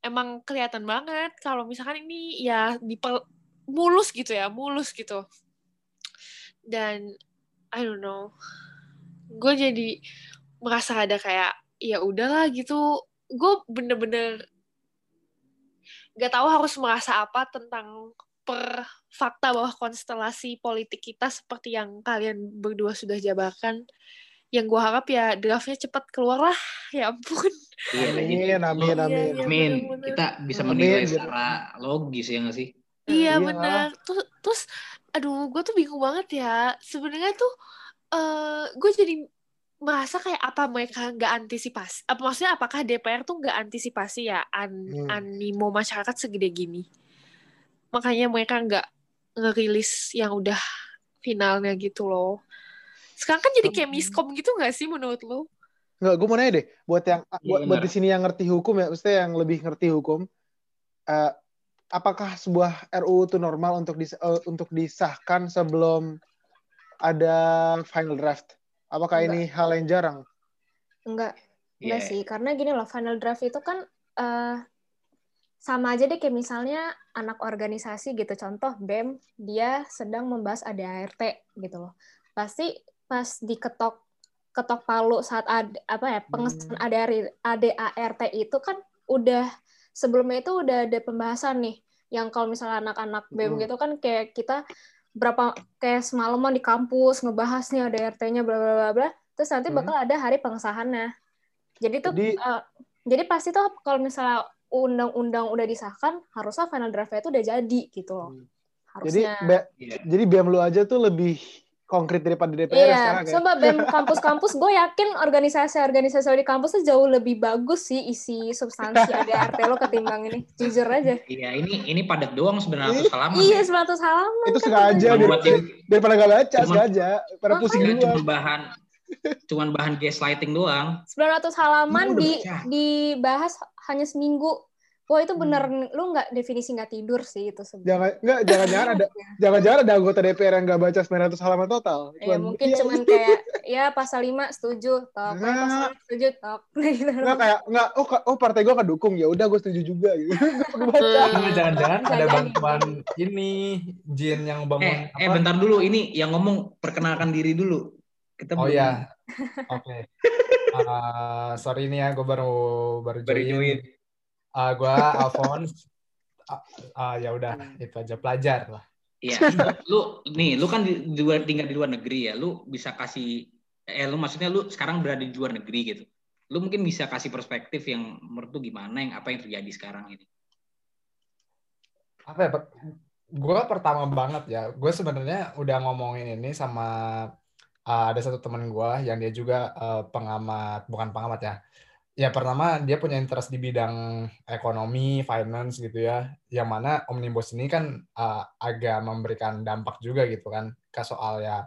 E: emang kelihatan banget kalau misalkan ini ya di mulus gitu ya mulus gitu. Dan I don't know gue jadi merasa ada kayak ya udahlah gitu. Gue bener-bener gak tahu harus merasa apa tentang per fakta bahwa konstelasi politik kita seperti yang kalian berdua sudah jabarkan. Yang gue harap ya draftnya cepat keluar lah ya ampun.
D: Iya, amin amin
B: amin.
D: amin,
B: amin. kita bisa menilai amin. secara logis ya nggak sih
E: iya, iya. benar terus terus aduh gue tuh bingung banget ya. Sebenarnya tuh uh, gue jadi merasa kayak apa mereka nggak antisipasi apa maksudnya apakah DPR tuh nggak antisipasi ya an hmm. animo masyarakat segede gini? Makanya mereka nggak ngerilis yang udah finalnya gitu loh. Sekarang kan jadi kayak miskom gitu gak sih menurut lo?
D: Enggak, gue mau nanya deh, buat yang ya, buat, buat di sini yang ngerti hukum ya, maksudnya yang lebih ngerti hukum, uh, apakah sebuah RUU itu normal untuk dis, uh, untuk disahkan sebelum ada final draft? Apakah enggak. ini hal yang jarang?
C: Enggak, enggak yeah. sih, karena gini loh, final draft itu kan uh, sama aja deh kayak misalnya anak organisasi gitu, contoh BEM, dia sedang membahas ADART gitu loh. Pasti pas diketok ketok palu saat ada apa ya pengesahan hmm. ADART itu kan udah sebelumnya itu udah ada pembahasan nih yang kalau misalnya anak-anak BEM hmm. gitu kan kayak kita berapa kayak semalaman di kampus ngebahas nih ada RT-nya bla bla bla bla terus nanti bakal hmm. ada hari pengesahannya jadi tuh jadi, uh, jadi pasti tuh kalau misalnya undang-undang udah disahkan harusnya final draft-nya itu udah jadi gitu loh hmm.
D: harusnya jadi, yeah. jadi BEM lu aja tuh lebih konkret daripada DPR
C: iya, sekarang ya. Coba BEM kampus-kampus, gue yakin organisasi-organisasi di kampus tuh jauh lebih bagus sih isi substansi ADRT lo ketimbang ini. Jujur aja.
B: Iya, ini ini padat doang 900 halaman.
C: Iya, 900 halaman.
D: Itu kan sengaja biar, daripada gak baca, cuman, sengaja. Pada oh, pusing dulu.
B: Cuma bahan cuman bahan gaslighting doang.
C: 900 halaman di dibahas hanya seminggu Wah itu benar hmm. lu nggak definisi nggak tidur sih itu sebenarnya.
D: Jangan nggak jangan-jangan ada jangan-jangan ada anggota DPR yang nggak baca 900 halaman total.
C: Ya mungkin iya. cuman kayak ya pasal 5 setuju tok, nah, pasal 5 setuju tok.
D: Gitu. Nggak kayak nggak oh oh partai gue kan dukung ya udah gue setuju juga gitu.
G: jangan-jangan ada bantuan ini Jin yang bangun.
B: Eh, eh bentar dulu ini yang ngomong perkenalkan diri dulu.
G: Kita oh ya. Oke. Okay. Uh, sorry nih ya gue baru baru join. Baru join uh, ah, gue Alphonse uh, uh, ya udah hmm. itu aja pelajar lah
B: Iya, lu nih, lu kan di, di luar tinggal di luar negeri ya, lu bisa kasih, eh lu maksudnya lu sekarang berada di luar negeri gitu, lu mungkin bisa kasih perspektif yang menurut lu gimana, yang apa yang terjadi sekarang ini?
G: Apa ya, gue pertama banget ya, gue sebenarnya udah ngomongin ini sama uh, ada satu teman gue yang dia juga uh, pengamat, bukan pengamat ya, ya pertama dia punya interest di bidang ekonomi, finance gitu ya. Yang mana omnibus ini kan uh, agak memberikan dampak juga gitu kan ke soal ya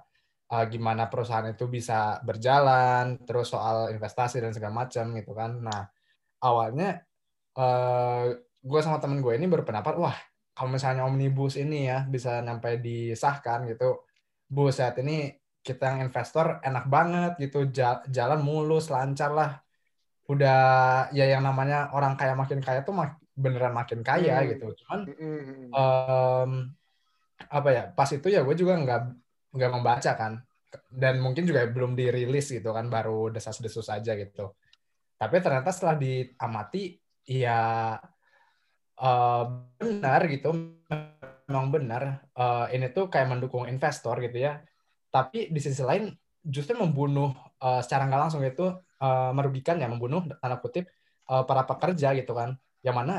G: uh, gimana perusahaan itu bisa berjalan, terus soal investasi dan segala macam gitu kan. Nah awalnya uh, eh, gue sama temen gue ini berpendapat wah kalau misalnya omnibus ini ya bisa sampai disahkan gitu, buset ini kita yang investor enak banget gitu jalan mulus lancar lah udah ya yang namanya orang kaya makin kaya tuh mak beneran makin kaya hmm. gitu. Cuman um, apa ya pas itu ya gue juga nggak nggak membaca kan. Dan mungkin juga belum dirilis gitu kan baru desas-desus saja gitu. Tapi ternyata setelah diamati ya uh, benar gitu. Memang benar uh, ini tuh kayak mendukung investor gitu ya. Tapi di sisi lain justru membunuh uh, secara nggak langsung itu uh, merugikan ya membunuh tanda kutip uh, para pekerja gitu kan. Yang mana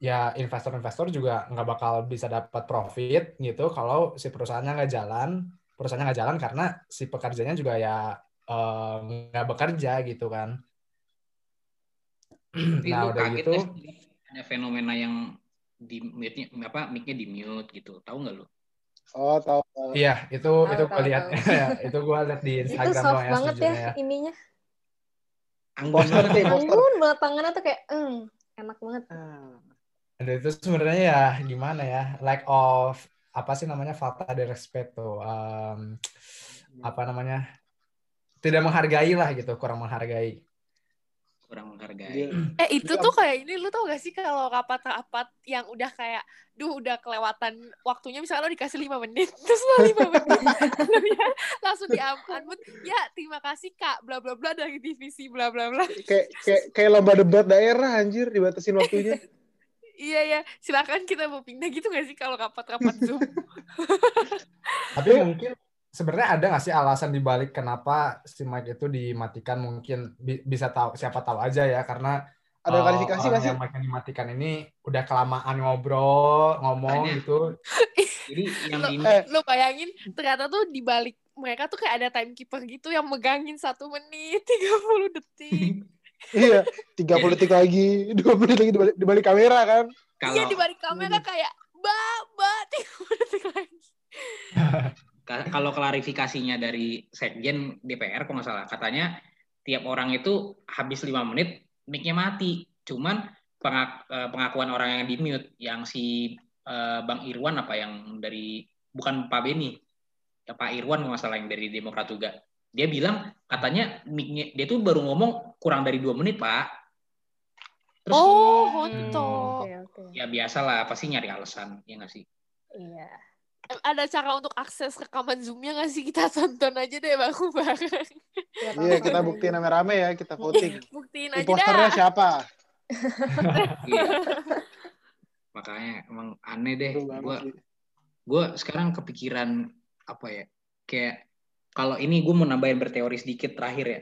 G: ya investor-investor juga nggak bakal bisa dapat profit gitu kalau si perusahaannya nggak jalan. Perusahaannya nggak jalan karena si pekerjanya juga ya uh, nggak bekerja gitu kan.
B: Nah udah gitu ada fenomena yang di mute apa mic di mute gitu? Tahu nggak lu
D: Oh tahu.
G: Iya itu tahu, itu gue lihat. itu gue lihat di Instagram
C: itu soft ya, banget ya, ya ininya. Anggun banget ya anggun banget tangannya tuh kayak mm, enak banget.
G: Hmm. Aduh, itu sebenarnya ya gimana ya lack of apa sih namanya falta de respeto um, apa namanya tidak menghargai lah gitu kurang menghargai
B: kurang menghargai.
E: Eh itu tuh kayak ini lu tau gak sih kalau rapat-rapat yang udah kayak duh udah kelewatan waktunya misalnya lo dikasih lima menit terus lo lima menit ya, langsung di unmute ya terima kasih kak bla bla bla dari divisi bla bla bla.
D: Kayak kayak kayak lomba debat daerah anjir dibatasin waktunya.
E: Iya ya silakan kita mau pindah gitu gak sih kalau rapat-rapat zoom?
G: Tapi mungkin sebenarnya ada nggak sih alasan dibalik kenapa si mic itu dimatikan mungkin bi bisa tahu siapa tahu aja ya karena
D: ada uh, klarifikasi nggak sih?
G: Yang mic dimatikan ini udah kelamaan ngobrol ngomong Tanya. gitu.
E: Jadi yang lo, eh. lo bayangin ternyata tuh dibalik mereka tuh kayak ada timekeeper gitu yang megangin satu menit 30 detik.
D: iya, 30 detik lagi, 20 detik dibalik, dibalik kamera kan.
E: Kalau... Iya, dibalik kamera kayak, mbak, mbak, 30 detik lagi.
B: Kalau klarifikasinya dari Sekjen DPR kok nggak salah. Katanya tiap orang itu habis lima menit mic-nya mati. Cuman pengak, eh, pengakuan orang yang di mute yang si uh, Bang Irwan apa yang dari bukan Pak Beni ya Pak Irwan nggak salah yang dari Demokrat juga. Dia bilang katanya mic-nya dia tuh baru ngomong kurang dari dua menit Pak.
E: Terus, oh, foto.
B: Hmm, ya biasalah, pasti nyari alasan, ya nggak sih?
C: Iya
E: ada cara untuk akses rekaman zoomnya nggak sih? Kita tonton aja deh bang bareng
D: iya kita buktiin rame-rame ya kita voting.
E: buktiin aja
D: Imposternya dah. siapa?
B: Iya. makanya emang aneh deh. Gua gue sekarang kepikiran apa ya? Kayak kalau ini gue mau nambahin berteori sedikit terakhir ya.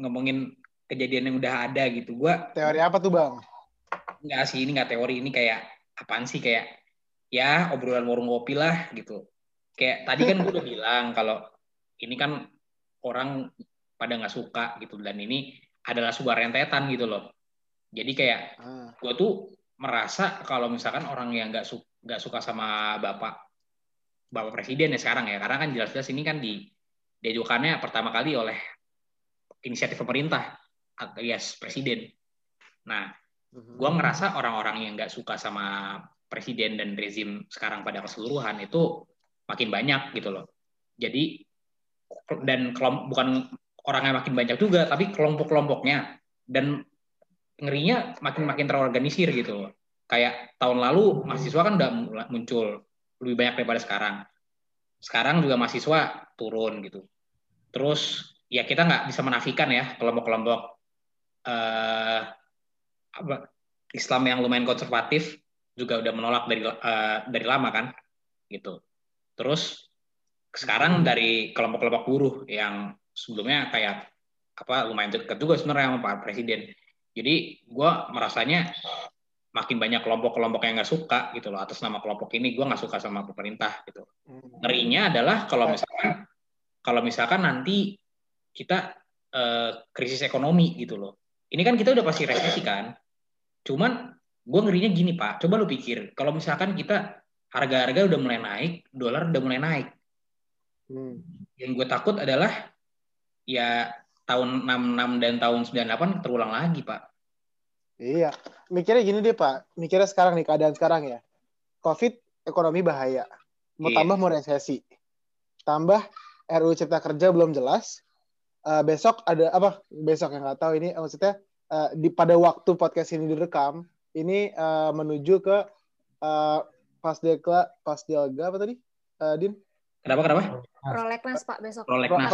B: Ngomongin kejadian yang udah ada gitu. Gue
D: teori apa tuh bang?
B: Nggak sih ini nggak teori. Ini kayak apaan sih? Kayak ya obrolan warung kopi lah gitu kayak tadi kan gue udah bilang kalau ini kan orang pada nggak suka gitu dan ini adalah sebuah rentetan gitu loh jadi kayak ah. gue tuh merasa kalau misalkan orang yang nggak su nggak suka sama bapak bapak presiden ya sekarang ya karena kan jelas-jelas ini kan di diajukannya pertama kali oleh inisiatif pemerintah alias presiden. Nah, mhm. gue ngerasa orang-orang yang nggak suka sama presiden dan rezim sekarang pada keseluruhan itu makin banyak gitu loh. Jadi dan kelompok bukan orangnya makin banyak juga, tapi kelompok-kelompoknya dan ngerinya makin-makin terorganisir gitu. Kayak tahun lalu mahasiswa kan udah muncul lebih banyak daripada sekarang. Sekarang juga mahasiswa turun gitu. Terus ya kita nggak bisa menafikan ya kelompok-kelompok uh, Islam yang lumayan konservatif juga udah menolak dari uh, dari lama kan gitu. Terus sekarang dari kelompok-kelompok buruh yang sebelumnya kayak apa lumayan dekat juga sebenarnya sama Pak Presiden. Jadi gue merasanya makin banyak kelompok-kelompok yang nggak suka gitu loh atas nama kelompok ini gue nggak suka sama pemerintah gitu hmm. ngerinya adalah kalau misalkan kalau misalkan nanti kita uh, krisis ekonomi gitu loh ini kan kita udah pasti resesi kan cuman gue ngerinya gini pak coba lu pikir kalau misalkan kita harga-harga udah mulai naik dolar udah mulai naik hmm. yang gue takut adalah ya tahun 66 dan tahun 98 terulang lagi pak
D: Iya, mikirnya gini deh Pak, mikirnya sekarang nih keadaan sekarang ya. Covid ekonomi bahaya, mau iya. tambah mau resesi, tambah RUU Cipta Kerja belum jelas. Uh, besok ada apa? Besok yang nggak tahu ini maksudnya uh, di pada waktu podcast ini direkam, ini uh, menuju ke uh, pas dekla pas delga apa tadi, uh, Din?
B: Kenapa kenapa?
C: Prolegnas Pak besok.
B: Prolegnas.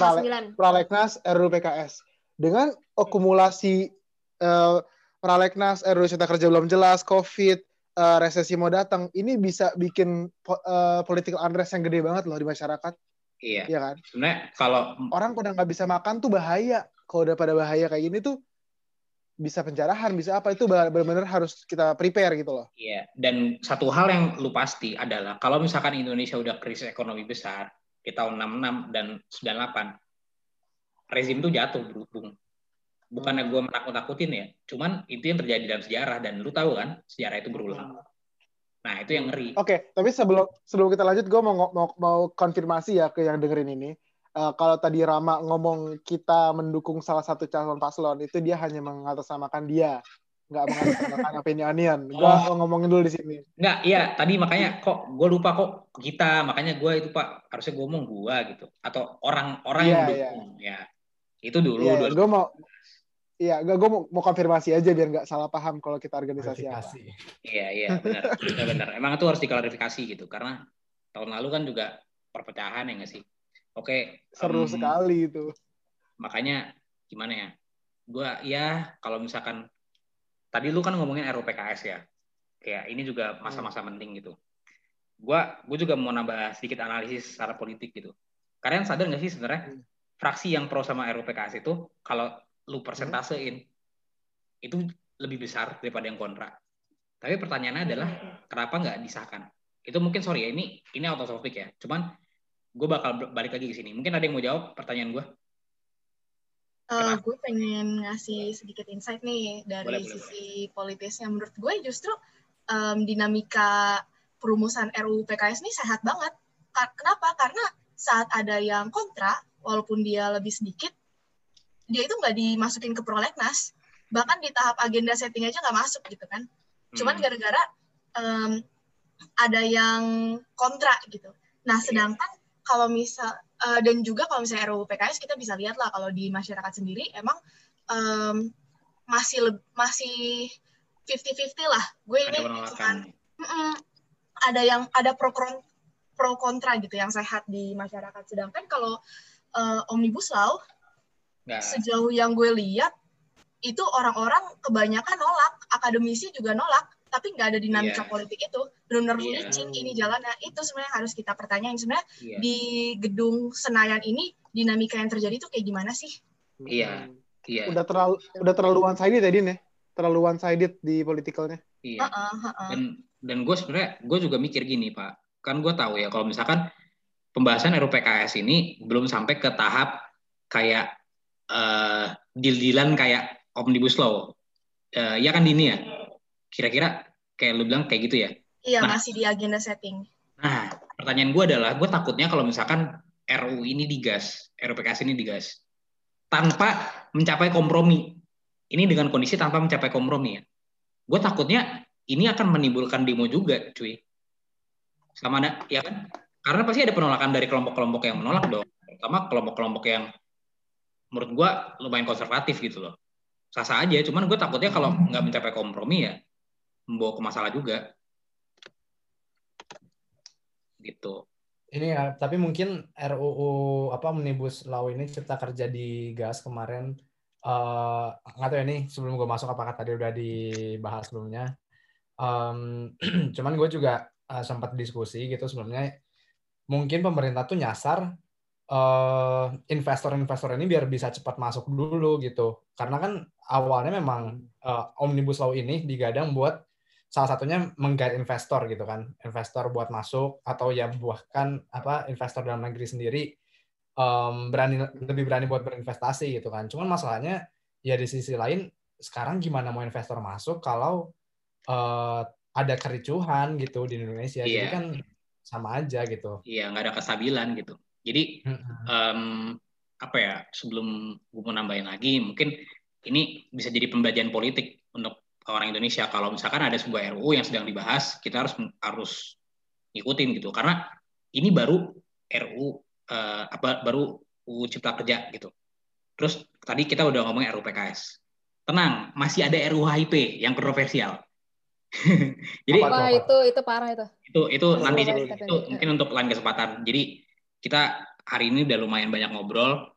D: Prolegnas RUU PKS dengan akumulasi uh, Prolegnas, RUU Cipta Kerja belum jelas, COVID, uh, resesi mau datang, ini bisa bikin uh, political unrest yang gede banget loh di masyarakat.
B: Iya.
D: Iya kan?
B: Sebenarnya kalau
D: orang pada nggak bisa makan tuh bahaya. Kalau udah pada bahaya kayak gini tuh bisa penjarahan, bisa apa itu benar-benar harus kita prepare gitu loh.
B: Iya. Dan satu hal yang lu pasti adalah kalau misalkan Indonesia udah krisis ekonomi besar di tahun 66 dan 98 rezim tuh jatuh, Bung bukannya gue menakut-nakutin ya cuman itu yang terjadi dalam sejarah dan lu tahu kan sejarah itu berulang nah itu yang ngeri
D: oke okay, tapi sebelum sebelum kita lanjut gue mau mau mau konfirmasi ya ke yang dengerin ini uh, kalau tadi Rama ngomong kita mendukung salah satu calon paslon itu dia hanya mengatasnamakan dia nggak mengatasnamakan opinionian gue oh. ngomongin dulu di sini
B: nggak iya tadi makanya kok gue lupa kok kita makanya gue itu pak harusnya gue ngomong gue gitu atau orang-orang yeah, yang iya. mendukung yeah. ya itu dulu
D: yeah, gue mau Iya, gue mau, mau konfirmasi aja biar nggak salah paham kalau kita organisasi apa.
B: Iya, iya, benar, benar, benar. Emang itu harus diklarifikasi gitu, karena tahun lalu kan juga perpecahan ya nggak sih? Oke.
D: Seru um, sekali itu.
B: Makanya gimana ya? Gue ya kalau misalkan tadi lu kan ngomongin RUPKS ya, kayak ini juga masa-masa hmm. penting gitu. Gue gue juga mau nambah sedikit analisis secara politik gitu. Kalian sadar nggak sih sebenarnya hmm. fraksi yang pro sama RUPKS itu kalau lu persentasein hmm. itu lebih besar daripada yang kontra. Tapi pertanyaannya adalah kenapa nggak disahkan? Itu mungkin sorry ya ini ini out of topic ya. Cuman gue bakal balik lagi ke sini. Mungkin ada yang mau jawab pertanyaan gue?
F: Uh, gue pengen ngasih sedikit insight nih dari boleh, sisi boleh. politisnya. Menurut gue justru um, dinamika perumusan RUU PKS ini sehat banget. Kenapa? Karena saat ada yang kontra, walaupun dia lebih sedikit, dia itu nggak dimasukin ke prolegnas bahkan di tahap agenda setting aja nggak masuk gitu kan cuman hmm. gara-gara um, ada yang kontra gitu nah iya. sedangkan kalau misal uh, dan juga kalau misalnya RUU PKS kita bisa lihat lah kalau di masyarakat sendiri emang um, masih masih 50-50 lah gue ini cuman mm, ada yang ada pro pro kontra gitu yang sehat di masyarakat sedangkan kalau uh, omnibus law Nggak. Sejauh yang gue lihat itu orang-orang kebanyakan nolak, akademisi juga nolak. Tapi nggak ada dinamika yeah. politik itu benar-benar yeah. licin ini jalan nah itu sebenarnya harus kita pertanyain sebenarnya yeah. di gedung Senayan ini dinamika yang terjadi itu kayak gimana sih
B: iya yeah. iya yeah.
D: udah terlalu udah terlalu one sided tadi nih terlalu one sided di politikalnya
B: iya uh -uh, uh -uh. dan dan gue sebenarnya gue juga mikir gini pak kan gue tahu ya kalau misalkan pembahasan RUPKS ini belum sampai ke tahap kayak uh, deal-dealan kayak omnibus law uh, ya kan ini ya Kira-kira kayak lu bilang kayak gitu ya?
F: Iya, nah, masih di agenda setting.
B: Nah, pertanyaan gue adalah, gue takutnya kalau misalkan RU ini digas, RUPKS ini digas, tanpa mencapai kompromi. Ini dengan kondisi tanpa mencapai kompromi ya. Gue takutnya ini akan menimbulkan demo juga, cuy. Sama ada, ya kan? Karena pasti ada penolakan dari kelompok-kelompok yang menolak dong. Terutama kelompok-kelompok yang menurut gue lumayan konservatif gitu loh. Sasa aja, cuman gue takutnya kalau nggak mencapai kompromi ya, membawa ke masalah juga. Gitu.
G: Ini ya tapi mungkin RUU apa omnibus law ini cipta kerja di gas kemarin. Uh, nggak tahu ya nih sebelum gue masuk apakah tadi udah dibahas sebelumnya? Um, cuman gue juga uh, sempat diskusi gitu sebelumnya. Mungkin pemerintah tuh nyasar investor-investor uh, ini biar bisa cepat masuk dulu gitu. Karena kan awalnya memang uh, omnibus law ini digadang buat salah satunya menggait investor gitu kan. Investor buat masuk atau ya bahkan apa investor dalam negeri sendiri um, berani lebih berani buat berinvestasi gitu kan. Cuman masalahnya ya di sisi lain sekarang gimana mau investor masuk kalau uh, ada kericuhan gitu di Indonesia. Iya. jadi kan sama aja gitu.
B: Iya nggak ada kestabilan gitu. Jadi um, apa ya sebelum gue mau nambahin lagi mungkin ini bisa jadi pembelajaran politik untuk orang Indonesia. Kalau misalkan ada sebuah RUU yang sedang dibahas kita harus harus ngikutin gitu. Karena ini baru RUU uh, eh, apa baru UU Cipta Kerja gitu. Terus tadi kita udah ngomong RUU PKS tenang masih ada RUU HIP yang kontroversial.
C: Jadi Wah, itu itu parah itu.
B: Itu itu oh, nanti itu, itu mungkin untuk lain kesempatan. Jadi kita hari ini udah lumayan banyak ngobrol.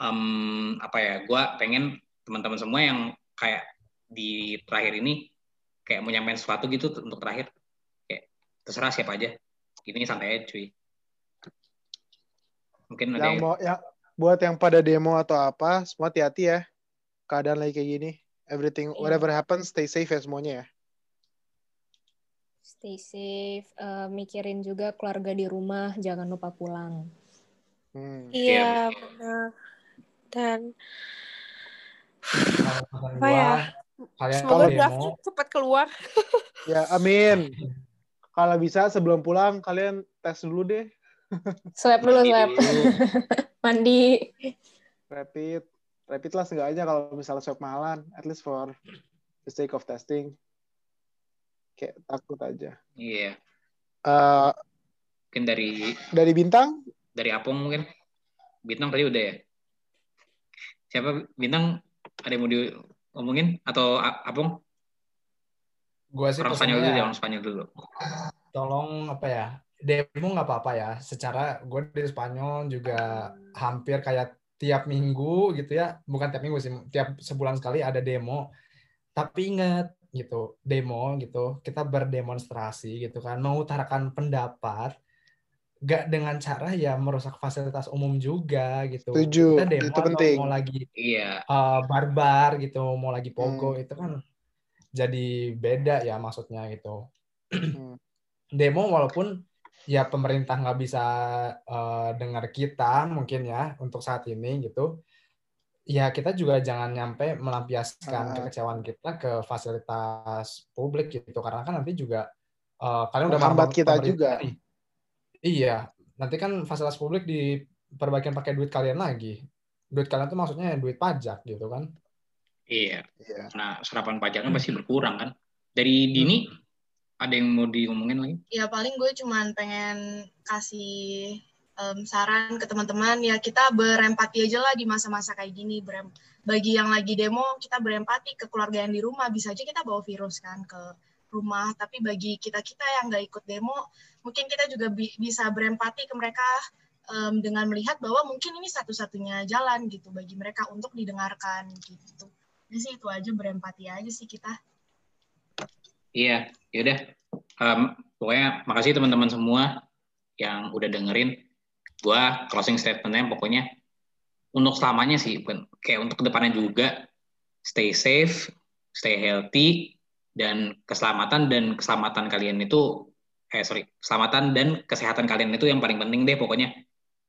B: Um, apa ya gue pengen teman-teman semua yang kayak di terakhir ini kayak mau nyampein sesuatu gitu untuk terakhir. Kayak terserah siapa aja. Ini santai aja cuy.
D: Mungkin yang ada mau yang buat yang pada demo atau apa semua hati-hati ya. Keadaan lagi kayak gini. Everything yeah. whatever happens stay safe ya semuanya ya.
C: Stay safe uh, mikirin juga keluarga di rumah jangan lupa pulang.
E: Hmm. iya benar dan apa ya Kalian Semoga draftnya cepat keluar.
D: ya, amin. Kalau bisa sebelum pulang kalian tes dulu deh.
C: Swab dulu, swab. Mandi.
D: Rapid. Rapid lah seenggaknya kalau misalnya swab malam, at least for the sake of testing. Kayak takut aja.
B: Iya. Yeah.
D: Uh,
B: mungkin dari
D: dari bintang?
B: Dari Apung mungkin. Bintang tadi udah ya. Siapa bintang? Ada yang mau di ngomongin atau Apung?
G: Gua sih
B: orang Spanyol dulu, ya, orang Spanyol dulu.
G: Tolong apa ya? Demo nggak apa-apa ya. Secara gue di Spanyol juga hampir kayak tiap minggu gitu ya. Bukan tiap minggu sih, tiap sebulan sekali ada demo. Tapi ingat gitu, demo gitu, kita berdemonstrasi gitu kan, mengutarakan pendapat gak dengan cara ya merusak fasilitas umum juga gitu.
D: Setuju. Kita demo itu penting.
G: mau lagi
B: iya.
G: uh, barbar gitu, mau lagi pogo hmm. itu kan jadi beda ya maksudnya gitu. Hmm. demo walaupun ya pemerintah nggak bisa uh, dengar kita mungkin ya untuk saat ini gitu. Ya kita juga jangan nyampe melampiaskan uh. kekecewaan kita ke fasilitas publik gitu karena kan nanti juga uh, kalian udah
D: menghambat kita juga. Nih
G: Iya, nanti kan fasilitas publik diperbaikin pakai duit kalian lagi. Duit kalian tuh maksudnya duit pajak gitu kan?
B: Iya. iya. Nah, serapan pajaknya pasti berkurang kan. Dari Dini hmm. ada yang mau diomongin lagi?
F: Ya paling gue cuman pengen kasih um, saran ke teman-teman ya kita berempati aja lah di masa-masa kayak gini. Berem bagi yang lagi demo kita berempati ke keluarga yang di rumah bisa aja kita bawa virus kan ke rumah. Tapi bagi kita kita yang nggak ikut demo mungkin kita juga bi bisa berempati ke mereka um, dengan melihat bahwa mungkin ini satu-satunya jalan gitu bagi mereka untuk didengarkan gitu. Jadi sih itu aja berempati aja sih kita.
B: Iya, yaudah. Um, pokoknya makasih teman-teman semua yang udah dengerin. Gua closing statementnya pokoknya untuk selamanya sih, kayak untuk ke depannya juga stay safe, stay healthy, dan keselamatan dan keselamatan kalian itu eh sorry keselamatan dan kesehatan kalian itu yang paling penting deh pokoknya.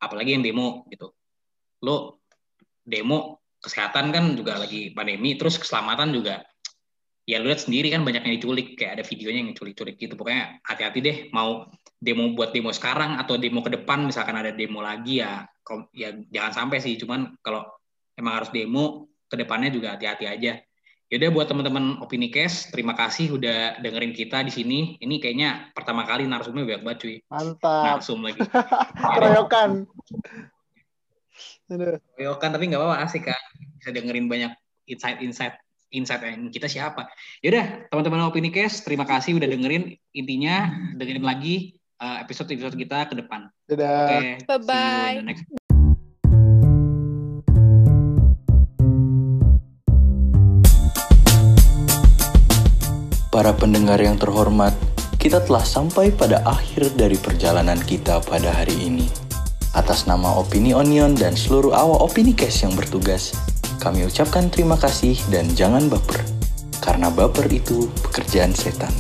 B: Apalagi yang demo gitu. Lo demo kesehatan kan juga lagi pandemi terus keselamatan juga ya lu lihat sendiri kan banyak yang diculik kayak ada videonya yang diculik-culik gitu. Pokoknya hati-hati deh mau demo buat demo sekarang atau demo ke depan misalkan ada demo lagi ya ya jangan sampai sih. Cuman kalau emang harus demo ke depannya juga hati-hati aja Yaudah buat teman-teman Opini Cash, terima kasih udah dengerin kita di sini. Ini kayaknya pertama kali narsumnya banyak banget cuy.
D: Mantap.
B: Narsum lagi.
D: Keroyokan.
B: Keroyokan tapi nggak apa-apa asik kan. Bisa dengerin banyak insight-insight insight yang kita siapa. Yaudah teman-teman Opini Cash, terima kasih udah dengerin. Intinya dengerin lagi uh, episode-episode kita ke depan.
D: Dadah.
E: Okay, Bye-bye.
A: Para pendengar yang terhormat, kita telah sampai pada akhir dari perjalanan kita pada hari ini. Atas nama Opini Onion dan seluruh awak Opini Case yang bertugas, kami ucapkan terima kasih dan jangan baper. Karena baper itu pekerjaan setan.